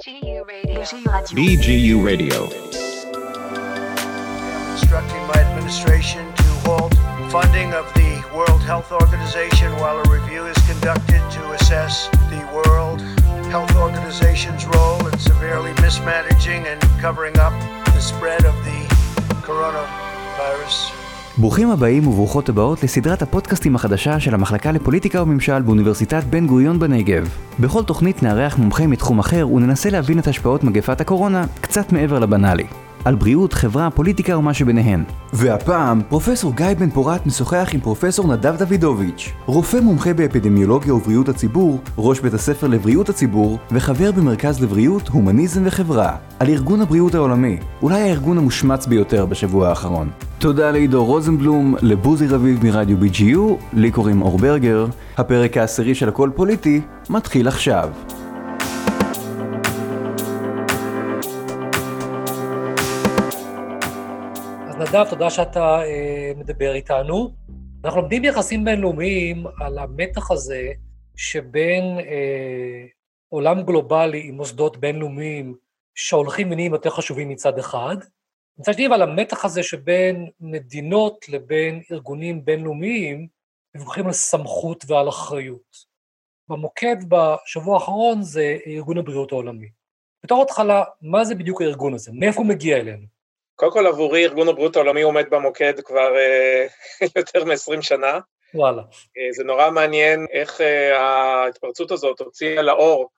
BGU Radio. BGU Radio. Instructing my administration to halt funding of the World Health Organization while a review is conducted to assess the World Health Organization's role in severely mismanaging and covering up the spread of the coronavirus. ברוכים הבאים וברוכות הבאות לסדרת הפודקאסטים החדשה של המחלקה לפוליטיקה וממשל באוניברסיטת בן גוריון בנגב. בכל תוכנית נארח מומחה מתחום אחר וננסה להבין את השפעות מגפת הקורונה קצת מעבר לבנאלי. על בריאות, חברה, פוליטיקה ומה שביניהן. והפעם, פרופסור גיא בן פורת משוחח עם פרופסור נדב דוידוביץ', רופא מומחה באפידמיולוגיה ובריאות הציבור, ראש בית הספר לבריאות הציבור, וחבר במרכז לבריאות, הומניזם וחברה, על ארגון הבריאות העולמי, אולי הארגון המושמץ ביותר בשבוע האחרון. תודה לעידו רוזנבלום, לבוזי רביב מרדיו BGU, לי קוראים אור ברגר, הפרק העשירי של הכל פוליטי, מתחיל עכשיו. נדב, תודה שאתה אה, מדבר איתנו. אנחנו לומדים יחסים בינלאומיים על המתח הזה שבין אה, עולם גלובלי עם מוסדות בינלאומיים שהולכים ונהיים יותר חשובים מצד אחד, מצד שני, אבל המתח הזה שבין מדינות לבין ארגונים בינלאומיים, מבוכים על סמכות ועל אחריות. במוקד בשבוע האחרון זה ארגון הבריאות העולמי. בתור התחלה, מה זה בדיוק הארגון הזה? מאיפה הוא מגיע אלינו? קודם כל עבורי ארגון הבריאות העולמי עומד במוקד כבר אה, יותר מ-20 שנה. וואלה. אה, זה נורא מעניין איך אה, ההתפרצות הזאת הוציאה לאור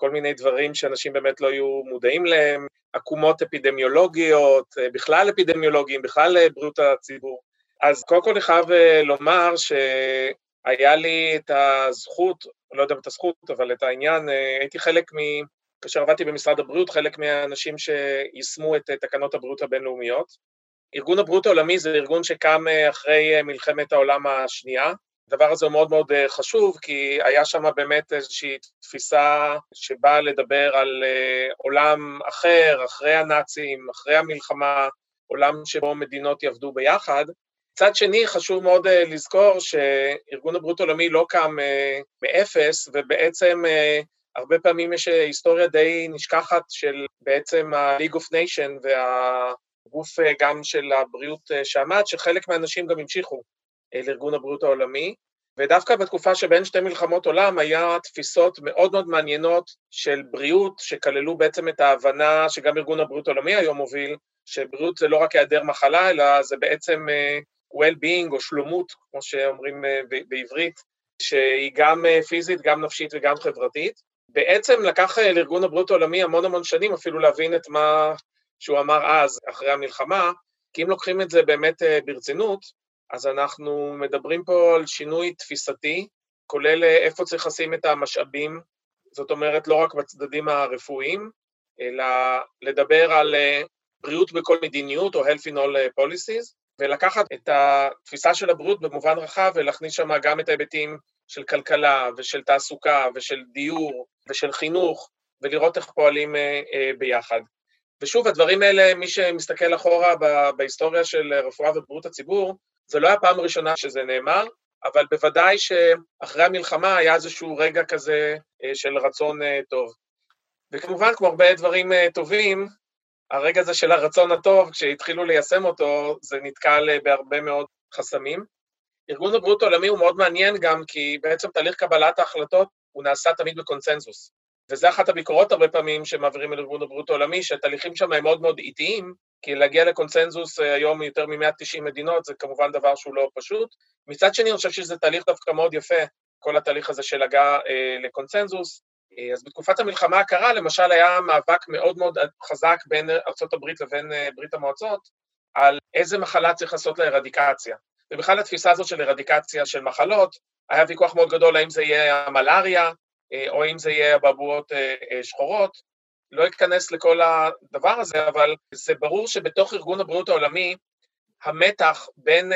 כל מיני דברים שאנשים באמת לא היו מודעים להם, עקומות אפידמיולוגיות, בכלל אפידמיולוגיים, בכלל בריאות הציבור. אז קודם כל אני חייב לומר שהיה לי את הזכות, לא יודע אם את הזכות, אבל את העניין, הייתי חלק מ... כאשר עבדתי במשרד הבריאות, חלק מהאנשים שיישמו את תקנות הבריאות הבינלאומיות. ארגון הבריאות העולמי זה ארגון שקם אה, אחרי אה, מלחמת העולם השנייה. הדבר הזה הוא מאוד מאוד אה, חשוב, כי היה שם באמת איזושהי תפיסה שבאה לדבר על עולם אחר, אחרי הנאצים, אחרי המלחמה, עולם שבו מדינות יעבדו ביחד. מצד שני, חשוב מאוד לזכור שארגון הבריאות העולמי לא קם מאפס, ובעצם הרבה פעמים יש אה, היסטוריה די נשכחת של בעצם ה-League of Nation והגוף אה, גם של הבריאות אה, שעמד, שחלק מהאנשים גם המשיכו לארגון הבריאות העולמי, ודווקא בתקופה שבין שתי מלחמות עולם היה תפיסות מאוד מאוד מעניינות של בריאות, שכללו בעצם את ההבנה שגם ארגון הבריאות העולמי היום מוביל, שבריאות זה לא רק היעדר מחלה, אלא זה בעצם well-being או שלומות, כמו שאומרים בעברית, שהיא גם פיזית, גם נפשית וגם חברתית. בעצם לקח אה, לארגון הבריאות העולמי המון המון שנים אפילו להבין את מה שהוא אמר אז, אחרי המלחמה, כי אם לוקחים את זה באמת אה, ברצינות, אז אנחנו מדברים פה על שינוי תפיסתי, כולל אה, איפה צריך לשים את המשאבים, זאת אומרת לא רק בצדדים הרפואיים, אלא לדבר על בריאות בכל מדיניות או health in all policies, ולקחת את התפיסה של הבריאות במובן רחב ולהכניס שם גם את ההיבטים של כלכלה ושל תעסוקה ושל דיור ושל חינוך, ולראות איך פועלים אה, אה, ביחד. ושוב, הדברים האלה, מי שמסתכל אחורה בהיסטוריה של רפואה ובריאות הציבור, זה לא היה פעם ראשונה שזה נאמר, אבל בוודאי שאחרי המלחמה היה איזשהו רגע כזה אה, של רצון טוב. וכמובן, כמו הרבה דברים טובים, הרגע הזה של הרצון הטוב, כשהתחילו ליישם אותו, זה נתקל בהרבה מאוד חסמים. ארגון הבריאות העולמי הוא מאוד מעניין גם כי בעצם תהליך קבלת ההחלטות הוא נעשה תמיד בקונצנזוס. וזה אחת הביקורות הרבה פעמים שמעבירים אל ארגון הבריאות העולמי, שהתהליכים שם הם מאוד מאוד איטיים, כי להגיע לקונצנזוס אה, היום מיותר מ-190 מדינות זה כמובן דבר שהוא לא פשוט. מצד שני, אני חושב שזה תהליך דווקא מאוד יפה, כל התהליך הזה של הגעה אה, לקונצנזוס. אה, אז בתקופת המלחמה הקרה, למשל, היה מאבק מאוד מאוד חזק בין ארה"ב לבין ברית המועצות, על איזה מחלה צריך לעשות לארדיקציה. ובכלל התפיסה הזאת של ארדיקציה של מחלות, היה ויכוח מאוד גדול האם זה יהיה המלאריה, או אם זה יהיה אבעבועות שחורות. לא אכנס לכל הדבר הזה, אבל זה ברור שבתוך ארגון הבריאות העולמי, המתח בין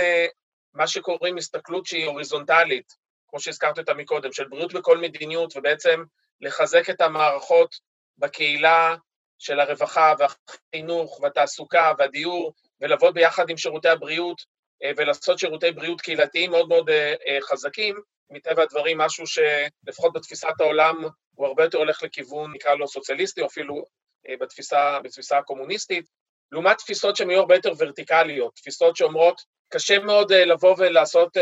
מה שקוראים הסתכלות שהיא הוריזונטלית, כמו שהזכרתי אותה מקודם, של בריאות בכל מדיניות, ובעצם לחזק את המערכות בקהילה של הרווחה והחינוך והתעסוקה והדיור, ולעבוד ביחד עם שירותי הבריאות ולעשות שירותי בריאות קהילתיים מאוד מאוד חזקים, מטבע הדברים משהו שלפחות בתפיסת העולם הוא הרבה יותר הולך לכיוון, נקרא לו סוציאליסטי, או אפילו בתפיסה, בתפיסה הקומוניסטית, לעומת תפיסות שהן יהיו הרבה יותר ורטיקליות, תפיסות שאומרות, קשה מאוד לבוא ולעשות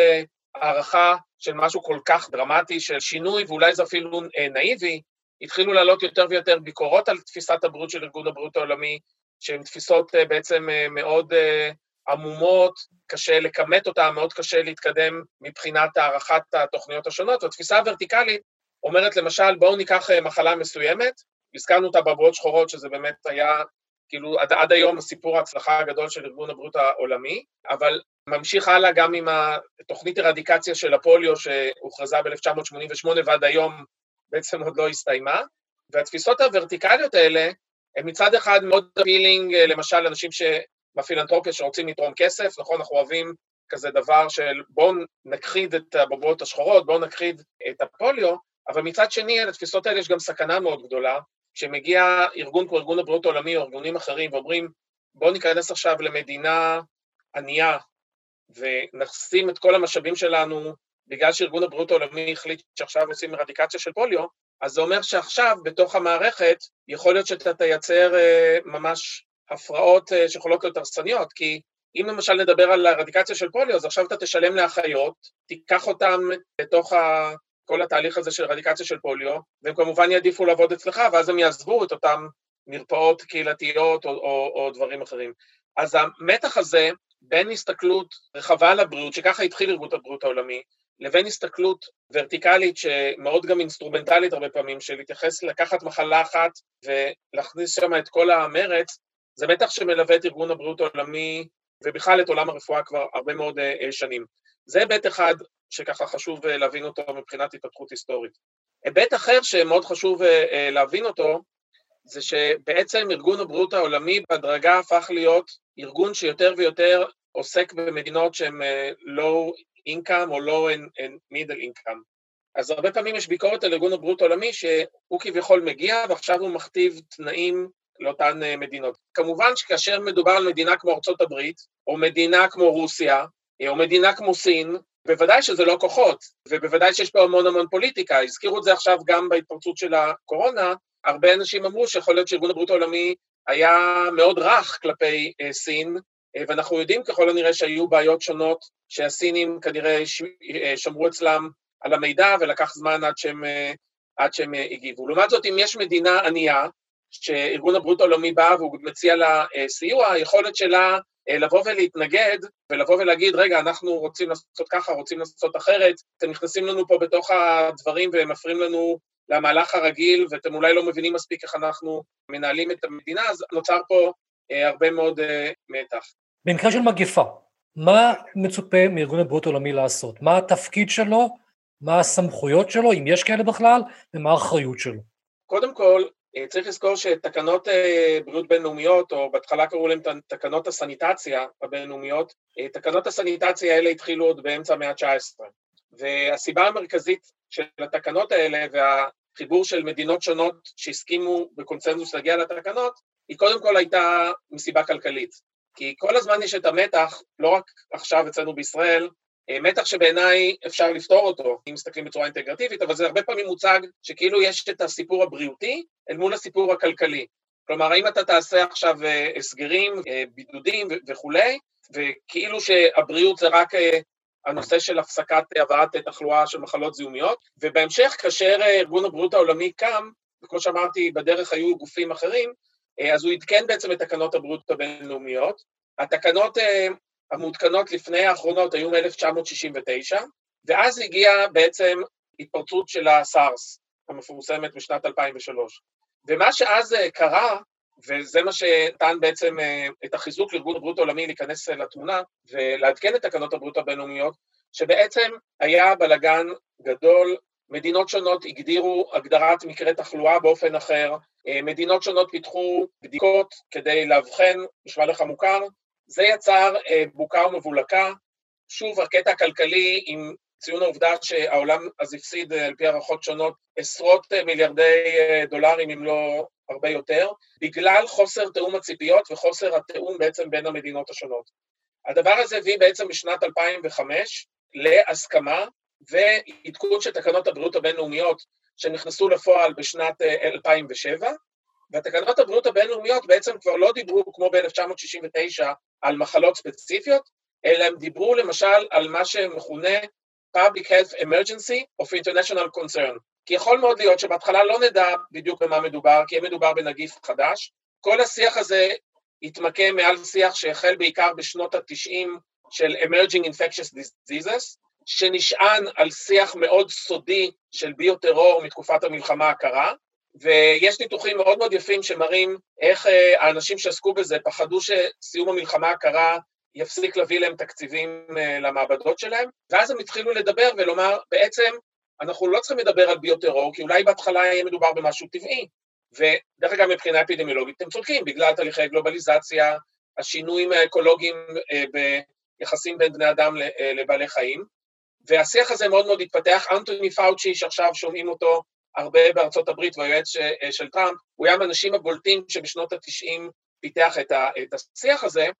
הערכה של משהו כל כך דרמטי, של שינוי, ואולי זה אפילו נאיבי, התחילו לעלות יותר ויותר ביקורות על תפיסת הבריאות של ארגון הבריאות העולמי, שהן תפיסות בעצם מאוד עמומות, קשה לכמת אותן, מאוד קשה להתקדם מבחינת הערכת התוכניות השונות, והתפיסה הוורטיקלית אומרת למשל, בואו ניקח מחלה מסוימת, הזכרנו אותה בבועות שחורות, שזה באמת היה, כאילו, עד, עד היום הסיפור ההצלחה הגדול של ארגון הבריאות העולמי, אבל ממשיך הלאה גם עם התוכנית הרדיקציה של הפוליו שהוכרזה ב-1988 ועד היום בעצם עוד לא הסתיימה, והתפיסות הוורטיקליות האלה הן מצד אחד מאוד אפילינג, למשל, אנשים בפילנטרופיה שרוצים לתרום כסף, נכון, אנחנו אוהבים כזה דבר של בואו נכחיד את הבובעות השחורות, בואו נכחיד את הפוליו, אבל מצד שני, לתפיסות האלה יש גם סכנה מאוד גדולה, כשמגיע ארגון כמו ארגון הבריאות העולמי או ארגונים אחרים ואומרים, בואו ניכנס עכשיו למדינה ענייה ונשים את כל המשאבים שלנו בגלל שארגון הבריאות העולמי החליט שעכשיו עושים רדיקציה של פוליו, אז זה אומר שעכשיו בתוך המערכת יכול להיות שאתה תייצר אה, ממש הפרעות אה, שיכולות להיות הרסניות, כי אם למשל נדבר על הרדיקציה של פוליו, אז עכשיו אתה תשלם לאחיות, תיקח אותם לתוך ה... כל התהליך הזה של רדיקציה של פוליו, והם כמובן יעדיפו לעבוד אצלך, ואז הם יעזבו את אותם מרפאות קהילתיות או, או, או דברים אחרים. אז המתח הזה בין הסתכלות רחבה על הבריאות, שככה התחיל ארגון הבריאות העולמי, לבין הסתכלות ורטיקלית שמאוד גם אינסטרומנטלית הרבה פעמים, של להתייחס, לקחת מחלה אחת ולהכניס שם את כל המרץ, זה מתח שמלווה את ארגון הבריאות העולמי ובכלל את עולם הרפואה כבר הרבה מאוד uh, שנים. זה היבט אחד שככה חשוב uh, להבין אותו מבחינת התפתחות היסטורית. היבט אחר שמאוד חשוב להבין אותו, זה שבעצם ארגון הבריאות העולמי בהדרגה הפך להיות ארגון שיותר ויותר עוסק במדינות שהן low income או low and middle income. אז הרבה פעמים יש ביקורת על ארגון הבריאות העולמי שהוא כביכול מגיע ועכשיו הוא מכתיב תנאים לאותן אה, מדינות. כמובן שכאשר מדובר על מדינה כמו ארצות הברית, או מדינה כמו רוסיה, אה, או מדינה כמו סין, בוודאי שזה לא כוחות, ובוודאי שיש פה המון המון פוליטיקה. הזכירו את זה עכשיו גם בהתפרצות של הקורונה, הרבה אנשים אמרו שיכול להיות שארגון הבריאות העולמי היה מאוד רך כלפי אה, סין, ואנחנו יודעים ככל הנראה שהיו בעיות שונות שהסינים כנראה. אה, שמרו אצלם על המידע ולקח זמן עד שהם, עד שהם הגיבו. לעומת זאת, אם יש מדינה ענייה, שארגון הבריאות העולמי בא והוא מציע לה אה, סיוע, היכולת שלה אה, לבוא ולהתנגד ולבוא ולהגיד, רגע, אנחנו רוצים לעשות ככה, רוצים לעשות אחרת, אתם נכנסים לנו פה בתוך הדברים ומפריעים לנו למהלך הרגיל, ואתם אולי לא מבינים מספיק איך אנחנו מנהלים את המדינה, אז נוצר פה אה, הרבה מאוד מתח. במקרה של מגפה, מה מצופה מארגון הבריאות העולמי לעשות? מה התפקיד שלו? מה הסמכויות שלו, אם יש כאלה בכלל, ומה האחריות שלו? קודם כל, אה, צריך לזכור שתקנות אה, בריאות בינלאומיות, או בהתחלה קראו להן תקנות הסניטציה הבינלאומיות, אה, תקנות הסניטציה האלה התחילו עוד באמצע המאה ה-19. והסיבה המרכזית של התקנות האלה והחיבור של מדינות שונות שהסכימו בקונצנזוס להגיע לתקנות, היא קודם כל הייתה מסיבה כלכלית. כי כל הזמן יש את המתח, לא רק עכשיו אצלנו בישראל, אה, מתח שבעיניי אפשר לפתור אותו, אם מסתכלים בצורה אינטגרטיבית, אבל זה הרבה פעמים מוצג שכאילו יש את הסיפור הבריאותי אל מול הסיפור הכלכלי. כלומר, האם אתה תעשה עכשיו אה, הסגרים, אה, בידודים וכולי, וכאילו שהבריאות זה רק הנושא של הפסקת הבאת תחלואה של מחלות זיהומיות, ובהמשך, כאשר ארגון הבריאות העולמי קם, וכמו שאמרתי, בדרך היו גופים אחרים, אז הוא עדכן בעצם את תקנות הבריאות הבינלאומיות. התקנות המעודכנות לפני האחרונות היו מ-1969, ואז הגיעה בעצם התפרצות של הסארס, המפורסמת בשנת 2003. ומה שאז אה, קרה, וזה מה שנתן בעצם אה, את החיזוק לארגון הבריאות העולמי להיכנס אה, לתמונה ולעדכן את תקנות הבריאות הבינלאומיות, שבעצם היה בלגן גדול, מדינות שונות הגדירו הגדרת מקרי תחלואה באופן אחר, מדינות שונות פיתחו בדיקות כדי לאבחן, נשמע לך מוכר, זה יצר בוקה ומבולקה. שוב, הקטע הכלכלי עם ציון העובדה שהעולם אז הפסיד, אה, על פי הערכות שונות, עשרות אה, מיליארדי דולרים, אם לא הרבה יותר, בגלל חוסר תיאום הציפיות וחוסר התיאום בעצם בין המדינות השונות. הדבר הזה הביא בעצם בשנת 2005 להסכמה ועדכון של תקנות הבריאות הבינלאומיות שנכנסו לפועל בשנת 2007, אה, ותקנות הבריאות הבינלאומיות בעצם כבר לא דיברו כמו ב-1969 על מחלות ספציפיות, אלא הם דיברו למשל על מה שמכונה Public Health Emergency of International Concern. כי יכול מאוד להיות שבהתחלה לא נדע בדיוק במה מדובר, כי מדובר בנגיף חדש. כל השיח הזה התמקם מעל שיח שהחל בעיקר בשנות ה-90 של Emerging Infectious Diseases, שנשען על שיח מאוד סודי של ביוטרור מתקופת המלחמה הקרה, ויש ניתוחים מאוד מאוד יפים שמראים איך אה, האנשים שעסקו בזה פחדו שסיום המלחמה הקרה יפסיק להביא להם תקציבים אה, למעבדות שלהם, ואז הם התחילו לדבר ולומר, בעצם אנחנו לא צריכים לדבר על ביוטרור, כי אולי בהתחלה יהיה מדובר במשהו טבעי. ודרך אגב, מבחינה אפידמיולוגית אתם צודקים, בגלל תהליכי גלובליזציה, השינויים האקולוגיים אה, ביחסים בין בני אדם לבעלי חיים, והשיח הזה מאוד מאוד התפתח. אנטוני פאוצ'י, שעכשיו שומעים אותו הרבה בארצות הברית, והיועץ אה, של טראמפ, הוא היה מהאנשים הבולטים שבשנות ה-90 פיתח את, השיח הזה, אה,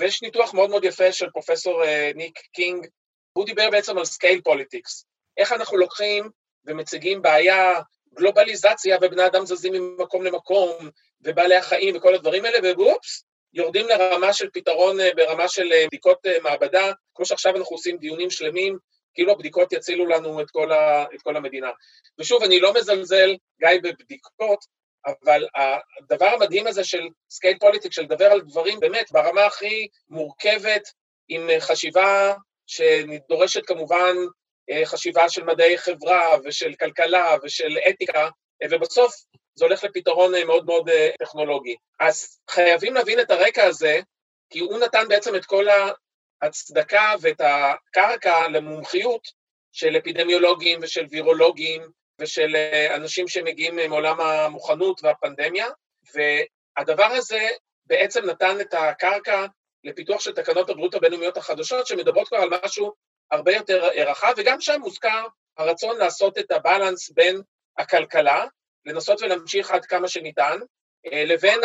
ויש ניתוח מאוד מאוד יפה של פרופסור אה, ניק קינג, הוא דיבר בעצם על scale politics, איך אנחנו לוקחים ומציגים בעיה, גלובליזציה ובני אדם זזים ממקום למקום, ובעלי החיים וכל הדברים האלה, ואופס, יורדים לרמה של פתרון ברמה של בדיקות מעבדה, כמו שעכשיו אנחנו עושים דיונים שלמים כאילו הבדיקות יצילו לנו את כל, ה, את כל המדינה. ושוב, אני לא מזלזל, גיא, בבדיקות, אבל הדבר המדהים הזה של scale politic, של לדבר על דברים באמת ברמה הכי מורכבת, עם חשיבה שדורשת כמובן אה, חשיבה של מדעי חברה ושל כלכלה ושל אתיקה, ובסוף זה הולך לפתרון אה, מאוד מאוד אה, טכנולוגי. אז חייבים להבין את הרקע הזה, כי הוא נתן בעצם את כל הצדקה ואת הקרקע למומחיות של אפידמיולוגים ושל וירולוגים ושל אה, אנשים שמגיעים מעולם המוכנות והפנדמיה, והדבר הזה בעצם נתן את הקרקע לפיתוח של תקנות הבריאות הבינלאומיות החדשות, שמדברות כבר על משהו הרבה יותר רחב, וגם שם מוזכר הרצון לעשות את הבלנס בין הכלכלה, לנסות ולהמשיך עד כמה שניתן, אה, לבין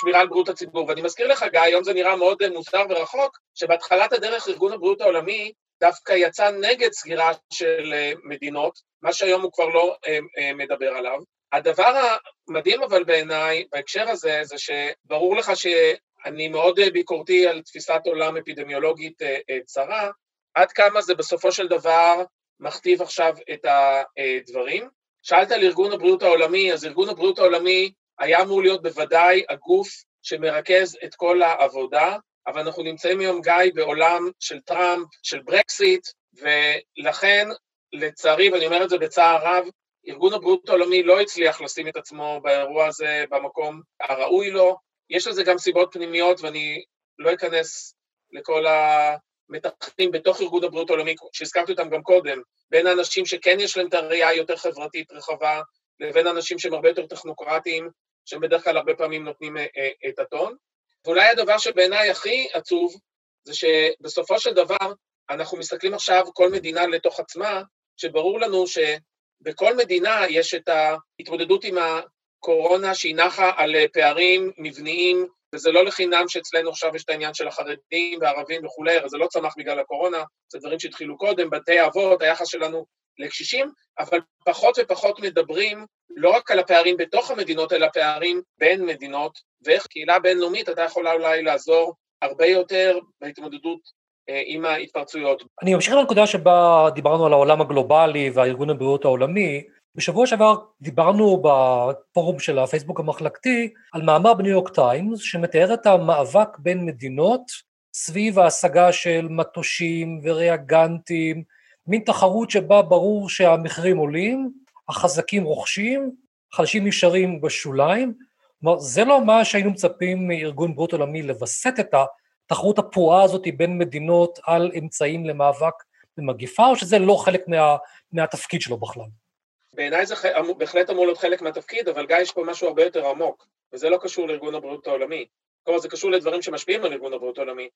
שמירה על בריאות הציבור. ואני מזכיר לך, גיא, היום זה נראה מאוד אה, מוזר ורחוק, שבהתחלת הדרך ארגון הבריאות העולמי דווקא יצא נגד סגירה של אה, מדינות, מה שהיום הוא כבר לא אה, מדבר עליו. הדבר המדהים אבל בעיניי בהקשר הזה, זה שברור לך שאני מאוד ביקורתי על תפיסת עולם אפידמיולוגית צרה, עד כמה זה בסופו של דבר מכתיב עכשיו את הדברים. שאלת על ארגון הבריאות העולמי, אז ארגון הבריאות העולמי היה אמור להיות בוודאי הגוף שמרכז את כל העבודה, אבל אנחנו נמצאים היום, גיא, בעולם של טראמפ, של ברקסיט, ולכן, לצערי, ואני אומר את זה בצער רב, ארגון הבריאות העולמי לא הצליח לשים את עצמו באירוע הזה במקום הראוי לו. יש לזה גם סיבות פנימיות, ואני לא אכנס לכל המתחים בתוך ארגון הבריאות העולמי, שהזכרתי אותם גם קודם, בין האנשים שכן יש להם את הראייה היותר חברתית רחבה, לבין אנשים שהם הרבה יותר טכנוקרטיים, שהם בדרך כלל הרבה פעמים נותנים אה, אה, את הטון. ואולי הדבר שבעיניי הכי עצוב, זה שבסופו של דבר אנחנו מסתכלים עכשיו כל מדינה לתוך עצמה, שברור לנו שבכל מדינה יש את ההתמודדות עם הקורונה שהיא נחה על פערים מבניים, וזה לא לחינם שאצלנו עכשיו יש את העניין של החרדים והערבים וכולי, הרי זה לא צמח בגלל הקורונה, זה דברים שהתחילו קודם, בתי אבות, היחס שלנו לקשישים, אבל פחות ופחות מדברים לא רק על הפערים בתוך המדינות, אלא פערים בין מדינות, ואיך קהילה בינלאומית אתה יכולה אולי לעזור הרבה יותר בהתמודדות אה, עם ההתפרצויות. אני אמשיך לנקודה שבה דיברנו על העולם הגלובלי והארגון הבריאות העולמי. בשבוע שעבר דיברנו בפורום של הפייסבוק המחלקתי על מאמר בניו יורק טיימס שמתאר את המאבק בין מדינות סביב ההשגה של מטושים וריאגנטים מין תחרות שבה ברור שהמחירים עולים, החזקים רוכשים, חלשים נשארים בשוליים. כלומר, זה לא מה שהיינו מצפים מארגון בריאות עולמי לווסת את התחרות הפרועה הזאת בין מדינות על אמצעים למאבק במגיפה, או שזה לא חלק מה, מהתפקיד שלו בכלל? בעיניי זה בהחלט אמור להיות חלק מהתפקיד, אבל גיא, יש פה משהו הרבה יותר עמוק, וזה לא קשור לארגון הבריאות העולמי. כלומר, זה קשור לדברים שמשפיעים על ארגון הבריאות העולמי,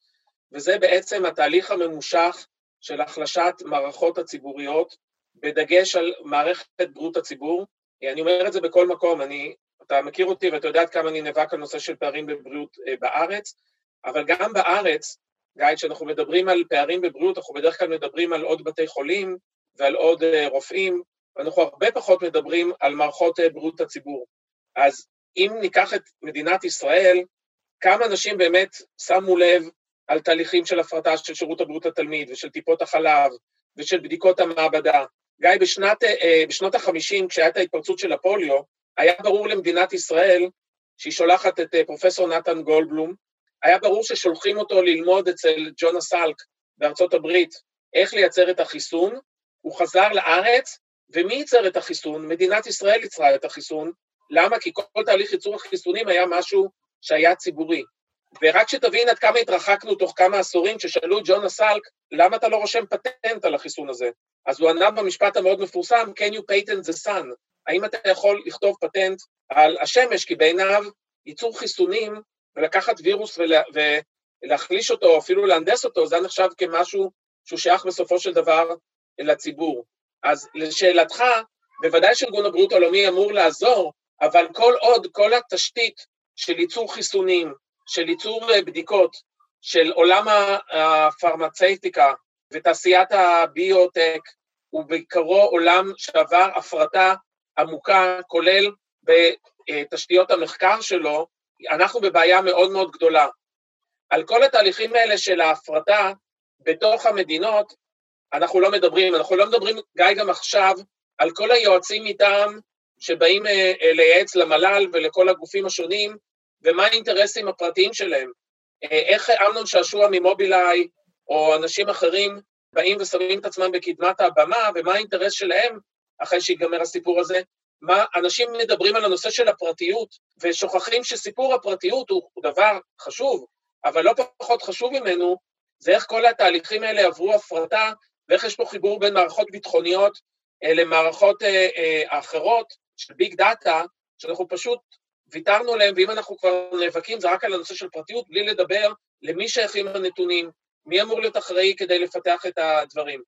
וזה בעצם התהליך הממושך של החלשת מערכות הציבוריות, בדגש על מערכת בריאות הציבור. אני אומר את זה בכל מקום, אני, אתה מכיר אותי ואתה יודע כמה אני נאבק על נושא של פערים בבריאות אה, בארץ, אבל גם בארץ גיא, כשאנחנו מדברים על פערים בבריאות, אנחנו בדרך כלל מדברים על עוד בתי חולים ועל עוד רופאים, ואנחנו הרבה פחות מדברים על מערכות בריאות הציבור. אז אם ניקח את מדינת ישראל, כמה אנשים באמת שמו לב על תהליכים של הפרטה של שירות הבריאות לתלמיד ושל טיפות החלב ושל בדיקות המעבדה. גיא, בשנת, אה, בשנות ה-50, כשהייתה ההתפרצות של הפוליו, היה ברור למדינת ישראל שהיא שולחת את אה, פרופסור נתן גולדבלום, היה ברור ששולחים אותו ללמוד אצל ג'ונה סלק בארצות הברית איך לייצר את החיסון, הוא חזר לארץ, ומי ייצר את החיסון? מדינת ישראל ייצרה את החיסון. למה? כי כל תהליך ייצור החיסונים היה משהו שהיה ציבורי. ורק שתבין עד כמה התרחקנו תוך כמה עשורים, כששאלו את ג'ונה סלק, למה אתה לא רושם פטנט על החיסון הזה? אז הוא ענה במשפט המאוד מפורסם, can you patent the sun? האם אתה יכול לכתוב פטנט על השמש? כי בעיניו ייצור חיסונים ולקחת וירוס ולה, ולהחליש אותו, אפילו להנדס אותו, זה נחשב כמשהו שהוא שייך בסופו של דבר לציבור. אז לשאלתך, בוודאי שארגון הבריאות העולמי אמור לעזור, אבל כל עוד כל התשתית של ייצור חיסונים, של ייצור אה, בדיקות, של עולם הפרמצייטיקה ותעשיית הביוטק, הוא בעיקרו עולם שעבר הפרטה עמוקה, כולל בתשתיות המחקר שלו, אנחנו בבעיה מאוד מאוד גדולה. על כל התהליכים האלה של ההפרטה בתוך המדינות, אנחנו לא מדברים, אנחנו לא מדברים, גיא, גם עכשיו, על כל היועצים מטעם שבאים אה, אה, לייעץ למל"ל ולכל הגופים השונים, ומה האינטרסים הפרטיים שלהם. אה, איך אמנון שעשוע ממובילאיי, או אנשים אחרים, באים ושמים את עצמם בקדמת הבמה, ומה האינטרס שלהם אחרי שיגמר הסיפור הזה. מה, אנשים מדברים על הנושא של הפרטיות, ושוכחים שסיפור הפרטיות הוא, דבר חשוב, אבל לא פחות חשוב ממנו, זה איך כל התהליכים האלה עברו הפרטה, ואיך יש פה חיבור בין מערכות ביטחוניות אה, למערכות אה, אה, אחרות של ביג דאטה, שאנחנו פשוט ויתרנו עליהם, ואם אנחנו כבר נאבקים זה רק על הנושא של פרטיות, בלי לדבר למי שייכים הנתונים, מי אמור להיות אחראי כדי לפתח את הדברים.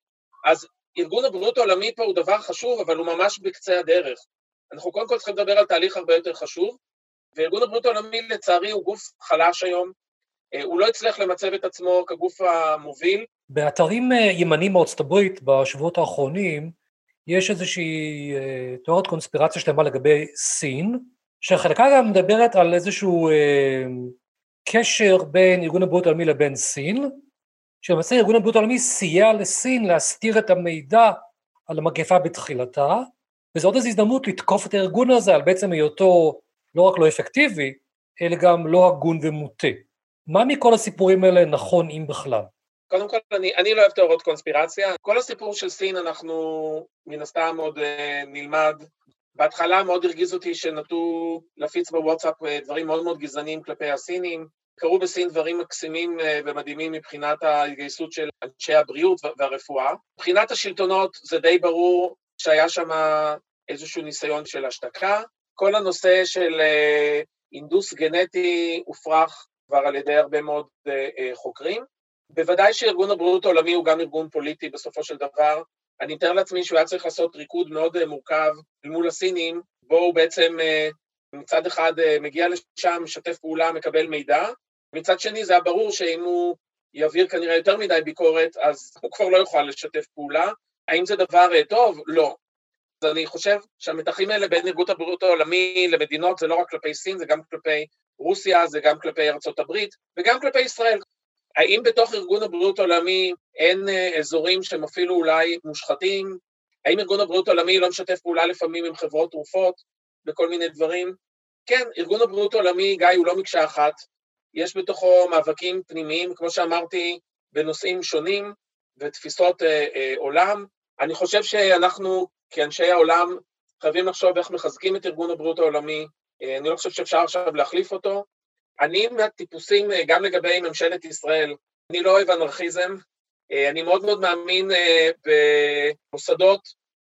אז ארגון הבריאות העולמי פה הוא דבר חשוב, אבל הוא ממש בקצה הדרך. אנחנו קודם כל צריכים לדבר על תהליך הרבה יותר חשוב, וארגון הבריאות העולמי לצערי הוא גוף חלש היום, אה, הוא לא הצליח למצב את עצמו כגוף המוביל. באתרים אה, ימניים מארצות הברית בשבועות האחרונים, יש איזושהי אה, תיאוריית קונספירציה שלמה לגבי סין, שחלקה גם מדברת על איזשהו אה, קשר בין ארגון הבריאות העולמי לבין סין, שלמעשה ארגון הבריאות העולמי סייע לסין להסתיר את המידע על המגפה בתחילתה, וזו עוד איזו הזדמנות לתקוף את הארגון הזה על בעצם היותו לא רק לא אפקטיבי, אלא גם לא הגון ומוטה. מה מכל הסיפורים האלה נכון, אם בכלל? קודם כל, אני, אני לא אוהב תיאוריות קונספירציה. כל הסיפור של סין, אנחנו מן הסתם עוד uh, נלמד בהתחלה מאוד הרגיז אותי שנטו להפיץ בוואטסאפ אה, דברים מאוד מאוד גזעניים כלפי הסינים. קרו בסין דברים מקסימים אה, ומדהימים מבחינת ההתגייסות של אנשי הבריאות והרפואה. מבחינת השלטונות זה די ברור שהיה שם איזשהו ניסיון של השתקה. כל הנושא של אה, אינדוס גנטי הופרך כבר על ידי הרבה מאוד חוקרים. בוודאי שארגון הבריאות העולמי הוא גם ארגון פוליטי בסופו של דבר, אני מתאר לעצמי שהוא היה צריך לעשות ריקוד מאוד אה, מורכב מול הסינים, בו הוא בעצם אה, מצד אחד אה, מגיע לשם, משתף פעולה, מקבל מידע, מצד שני זה היה ברור שאם הוא יעביר כנראה יותר מדי ביקורת, אז הוא כבר לא יוכל לשתף פעולה. האם זה דבר טוב? לא. אז אני חושב שהמתחים האלה בין ארגון הבריאות העולמי למדינות זה לא רק כלפי סין, זה גם כלפי רוסיה, זה גם כלפי ארצות הברית וגם כלפי ישראל. האם בתוך ארגון הבריאות העולמי אין אה, אזורים שהם אפילו אולי מושחתים? האם ארגון הבריאות העולמי לא משתף פעולה לפעמים עם חברות תרופות בכל מיני דברים? כן, ארגון הבריאות העולמי, גיא, הוא לא מקשה אחת. יש בתוכו מאבקים פנימיים, כמו שאמרתי, בנושאים שונים ותפיסות אה, אה, עולם. אני חושב שאנחנו, כאנשי העולם, חייבים לחשוב איך מחזקים את ארגון הבריאות העולמי. אה, אני לא חושב שאפשר עכשיו להחליף אותו, אני מהטיפוסים, אה, גם לגבי ממשלת ישראל, אני לא אוהב אנרכיזם, אה, אני מאוד מאוד מאמין אה, במוסדות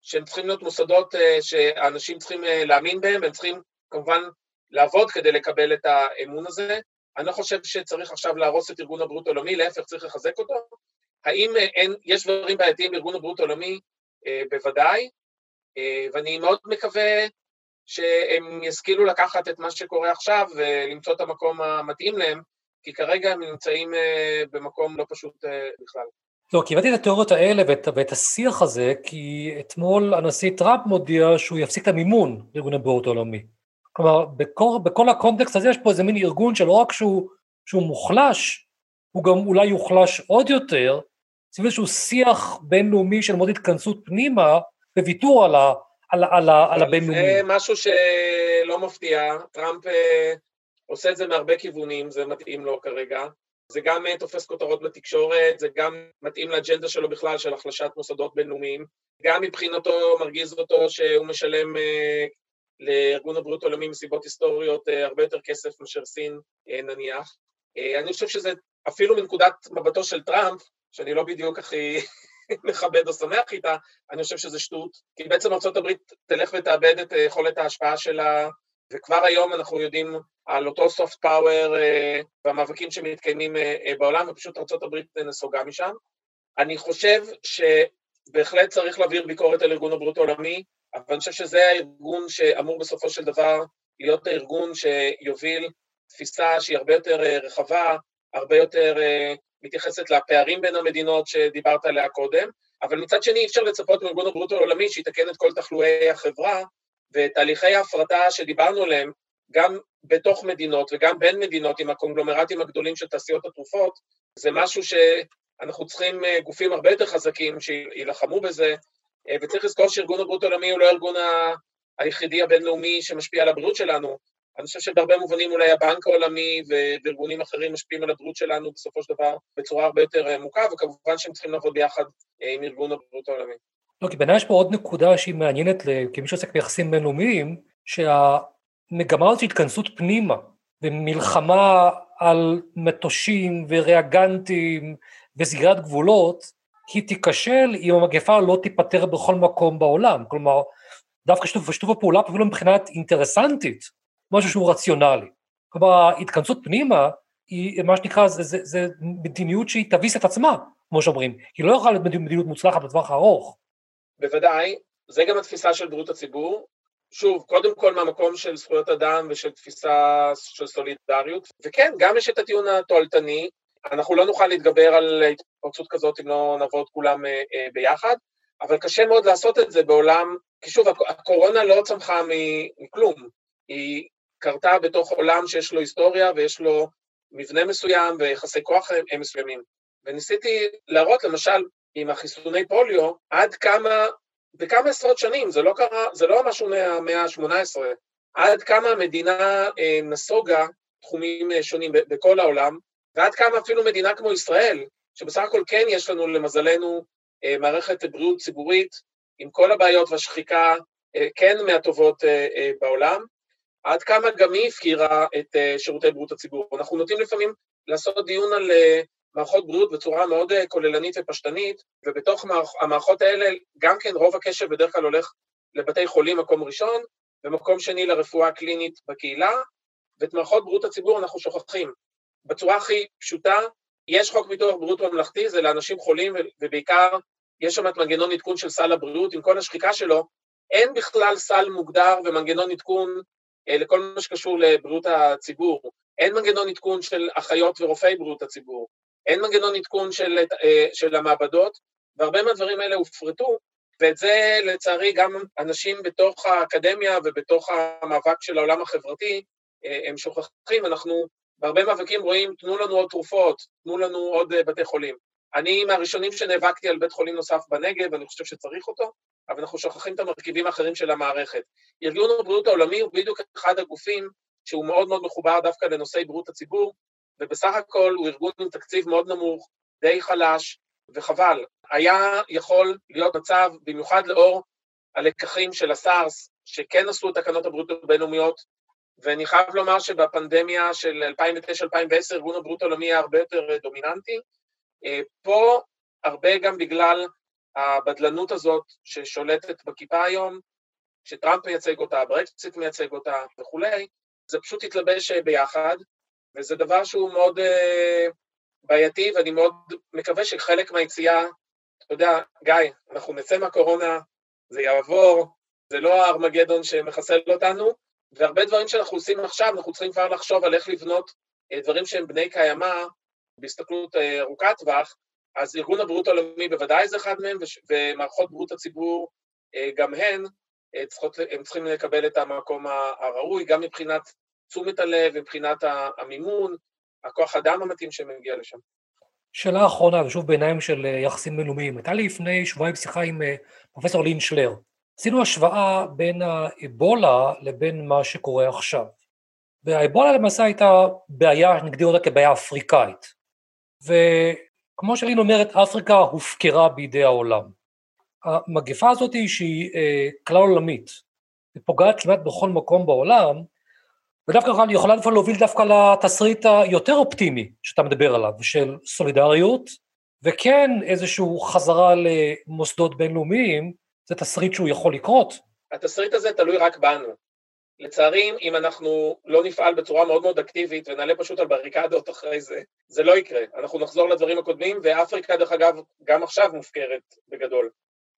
שהם צריכים להיות מוסדות שאנשים צריכים להאמין בהם, והם צריכים כמובן לעבוד כדי לקבל את האמון הזה. אני לא חושב שצריך עכשיו להרוס את ארגון הבריאות העולמי, להפך צריך לחזק אותו. האם אין, יש דברים בעייתיים בארגון הבריאות העולמי? בוודאי, ואני מאוד מקווה שהם ישכילו לקחת את מה שקורה עכשיו ולמצוא את המקום המתאים להם, כי כרגע הם נמצאים במקום לא פשוט בכלל. לא, כי הבאתי את התיאוריות האלה ואת, ואת השיח הזה, כי אתמול הנשיא טראמפ מודיע שהוא יפסיק את המימון לארגון הבריאות העולמי. כלומר, בכל, בכל הקונטקסט הזה יש פה איזה מין ארגון שלא רק שהוא, שהוא מוחלש, הוא גם אולי יוחלש עוד יותר, סביב איזשהו שיח בינלאומי של מאוד התכנסות פנימה, וויתור על, ה, על, על, על, על הבינלאומי. זה משהו שלא מפתיע, טראמפ אה, עושה את זה מהרבה כיוונים, זה מתאים לו כרגע. זה גם אה, תופס כותרות בתקשורת, זה גם מתאים לאג'נדה שלו בכלל של החלשת מוסדות בינלאומיים. גם מבחינתו מרגיז אותו שהוא משלם אה, לארגון הבריאות העולמי מסיבות היסטוריות אה, הרבה יותר כסף מאשר סין נניח. אני חושב שזה אפילו מנקודת מבטו של טראמפ, שאני לא בדיוק הכי מכבד או שמח איתה, אני חושב שזה שטות, כי בעצם ארה"ב תלך ותאבד את יכולת ההשפעה שלה, וכבר היום אנחנו יודעים על אותו soft power והמאבקים שמתקיימים בעולם, ופשוט ארה"ב נסוגה משם. אני חושב שבהחלט צריך להעביר ביקורת על ארגון הבריאות העולמי, אבל אני חושב שזה הארגון שאמור בסופו של דבר להיות הארגון שיוביל תפיסה שהיא הרבה יותר רחבה, הרבה יותר מתייחסת לפערים בין המדינות שדיברת עליה קודם, אבל מצד שני אי אפשר לצפות מארגון הבריאות העולמי שיתקן את כל תחלואי החברה, ותהליכי ההפרטה שדיברנו עליהם, גם בתוך מדינות וגם בין מדינות עם הקונגלומרטים הגדולים של תעשיות התרופות, זה משהו שאנחנו צריכים אה, גופים הרבה יותר חזקים שיילחמו בזה, אה, וצריך לזכור שארגון הבריאות העולמי הוא לא הארגון היחידי הבינלאומי שמשפיע על הבריאות שלנו. אני חושב שבהרבה מובנים אולי הבנק העולמי וארגונים אחרים משפיעים על הבריאות שלנו בסופו של דבר בצורה הרבה יותר עמוקה, וכמובן שהם צריכים לעבוד ביחד אה, עם ארגון הבריאות העולמי. לא, כי בעיניי יש פה עוד נקודה שהיא מעניינת כמי שעוסק ביחסים בינלאומיים, שה... מגמה הזאת של התכנסות פנימה, ומלחמה על מטושים וריאגנטים וסגירת גבולות, היא תיכשל אם המגפה לא תיפתר בכל מקום בעולם. כלומר, דווקא שיתוף, שיתוף הפעולה אפילו מבחינת אינטרסנטית, משהו שהוא רציונלי. כלומר, התכנסות פנימה היא מה שנקרא, זה, זה, זה מדיניות שהיא תביס את עצמה, כמו שאומרים. היא לא יכולה להיות מדיניות מוצלחת בטווח הארוך. בוודאי, זה גם התפיסה של בריאות הציבור, שוב, קודם כל מהמקום של זכויות אדם ושל תפיסה של סולידריות, וכן, גם יש את הטיעון התועלתני, אנחנו לא נוכל להתגבר על התפרצות כזאת אם לא נעבוד כולם אה, אה, ביחד, אבל קשה מאוד לעשות את זה בעולם, כי שוב, הקורונה לא צמחה מכלום, היא קרתה בתוך עולם שיש לו היסטוריה ויש לו מבנה מסוים ויחסי כוח מסוימים. וניסיתי להראות, למשל, עם החיסוני פוליו, עד כמה בכמה עשרות שנים, זה לא קרה, זה לא משהו מהמאה ה-18, עד כמה המדינה אה, נסוגה תחומים אה, שונים בכל העולם, ועד כמה אפילו מדינה כמו ישראל, שבסך הכל כן יש לנו למזלנו אה, מערכת בריאות ציבורית עם כל הבעיות והשחיקה כן מהטובות בעולם, עד כמה גם היא הפקירה את שירותי בריאות הציבור. אנחנו נוטים לפעמים לעשות דיון על מערכות בריאות בצורה מאוד אה, כוללנית ופשטנית, ובתוך המערכות האלה גם כן רוב הקשב בדרך כלל הולך לבתי חולים מקום ראשון, ומקום שני לרפואה קלינית בקהילה, ואת מערכות בריאות הציבור אנחנו שוכחים. בצורה הכי פשוטה, יש חוק ביטוח בריאות ממלכתי, זה לאנשים חולים, ובעיקר יש שם את מנגנון עדכון של סל הבריאות, עם כל השחיקה שלו, אין בכלל סל מוגדר ומנגנון עדכון אה, לכל מה שקשור לבריאות הציבור. אין מנגנון עדכון של אחיות ורופאי בריאות הציבור. אין מנגנון עדכון של, אה, של המעבדות, והרבה מהדברים האלה הופרטו, ואת זה לצערי גם אנשים בתוך האקדמיה ובתוך המאבק של העולם החברתי, אה, הם שוכחים, אנחנו בהרבה מאבקים רואים, תנו לנו עוד תרופות, תנו לנו עוד אה, בתי חולים. אני מהראשונים שנאבקתי על בית חולים נוסף בנגב, אני חושב שצריך אותו, אבל אנחנו שוכחים את המרכיבים האחרים של המערכת. ארגון הבריאות העולמי הוא בדיוק אחד הגופים שהוא מאוד מאוד מחובר דווקא לנושאי בריאות הציבור, ובסך הכל הוא ארגון עם תקציב מאוד נמוך, די חלש, וחבל. היה יכול להיות מצב, במיוחד לאור הלקחים של הסארס, שכן עשו תקנות הבריאות הבינלאומיות, ואני חייב לומר שבפנדמיה של 2009-2010 ארגון הבריאות העולמי היה הרבה יותר דומיננטי. אה, פה הרבה גם בגלל הבדלנות הזאת ששולטת בכיפה היום, שטראמפ מייצג אותה, ברקסיט מייצג אותה וכולי, זה פשוט התלבש ביחד, וזה דבר שהוא מאוד uh, בעייתי, ואני מאוד מקווה שחלק מהיציאה, אתה יודע, גיא, אנחנו נצא מהקורונה, זה יעבור, זה לא הארמגדון שמחסל אותנו, והרבה דברים שאנחנו עושים עכשיו, אנחנו צריכים כבר לחשוב על איך לבנות דברים שהם בני קיימא, בהסתכלות ארוכת טווח, אז ארגון הבריאות העולמי בוודאי זה אחד מהם, ומערכות בריאות הציבור גם הן, צריכות, הם צריכים לקבל את המקום הראוי, גם מבחינת תשומת הלב, מבחינת המימון, הכוח אדם המתאים שמגיע לשם. שאלה אחרונה, ושוב בעיניים של יחסים בינלאומיים. הייתה לי לפני שבועיים שיחה עם פרופסור לין שלר. עשינו השוואה בין האבולה לבין מה שקורה עכשיו. והאבולה למעשה הייתה בעיה, נגדיר אותה כבעיה אפריקאית. וכמו שלין אומרת, אפריקה הופקרה בידי העולם. המגפה הזאת היא שהיא אה, כלל עולמית, היא פוגעת כמעט בכל מקום בעולם, ודווקא היא יכולה לפעמים להוביל דווקא לתסריט היותר אופטימי שאתה מדבר עליו, של סולידריות, וכן איזושהי חזרה למוסדות בינלאומיים, זה תסריט שהוא יכול לקרות. התסריט הזה תלוי רק בנו. לצערי, אם אנחנו לא נפעל בצורה מאוד מאוד אקטיבית ונעלה פשוט על בריקדות אחרי זה, זה לא יקרה. אנחנו נחזור לדברים הקודמים, ואפריקה, דרך אגב, גם עכשיו מופקרת בגדול.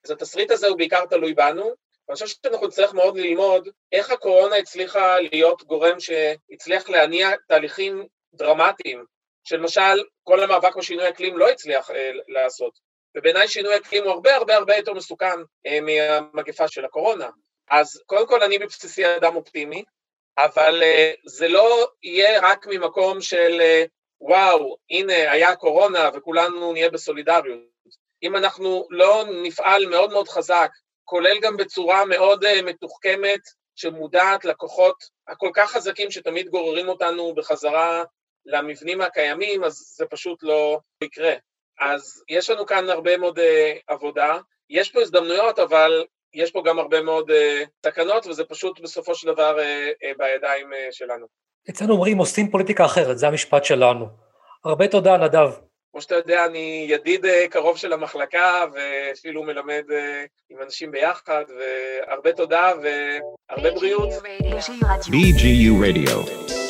אז התסריט הזה הוא בעיקר תלוי בנו, ואני חושב שאנחנו נצטרך מאוד ללמוד איך הקורונה הצליחה להיות גורם שהצליח להניע תהליכים דרמטיים, שלמשל כל המאבק בשינוי אקלים לא הצליח אה, לעשות. ובעיניי שינוי אקלים הוא הרבה הרבה הרבה יותר מסוכן אה, מהמגפה של הקורונה. אז קודם כל אני בבסיסי אדם אופטימי, אבל אה, זה לא יהיה רק ממקום של אה, וואו, הנה היה קורונה וכולנו נהיה בסולידריות. אם אנחנו לא נפעל מאוד מאוד חזק, כולל גם בצורה מאוד uh, מתוחכמת, שמודעת לכוחות הכל כך חזקים שתמיד גוררים אותנו בחזרה למבנים הקיימים, אז זה פשוט לא יקרה. אז יש לנו כאן הרבה מאוד uh, עבודה, יש פה הזדמנויות, אבל יש פה גם הרבה מאוד uh, תקנות, וזה פשוט בסופו של דבר בידיים שלנו. אצלנו אומרים עושים פוליטיקה אחרת, זה המשפט שלנו. הרבה תודה, נדב. כמו שאתה יודע, אני ידיד אה, קרוב של המחלקה, ואפילו מלמד אה, עם אנשים ביחד, והרבה תודה והרבה בריאות. BGU Radio.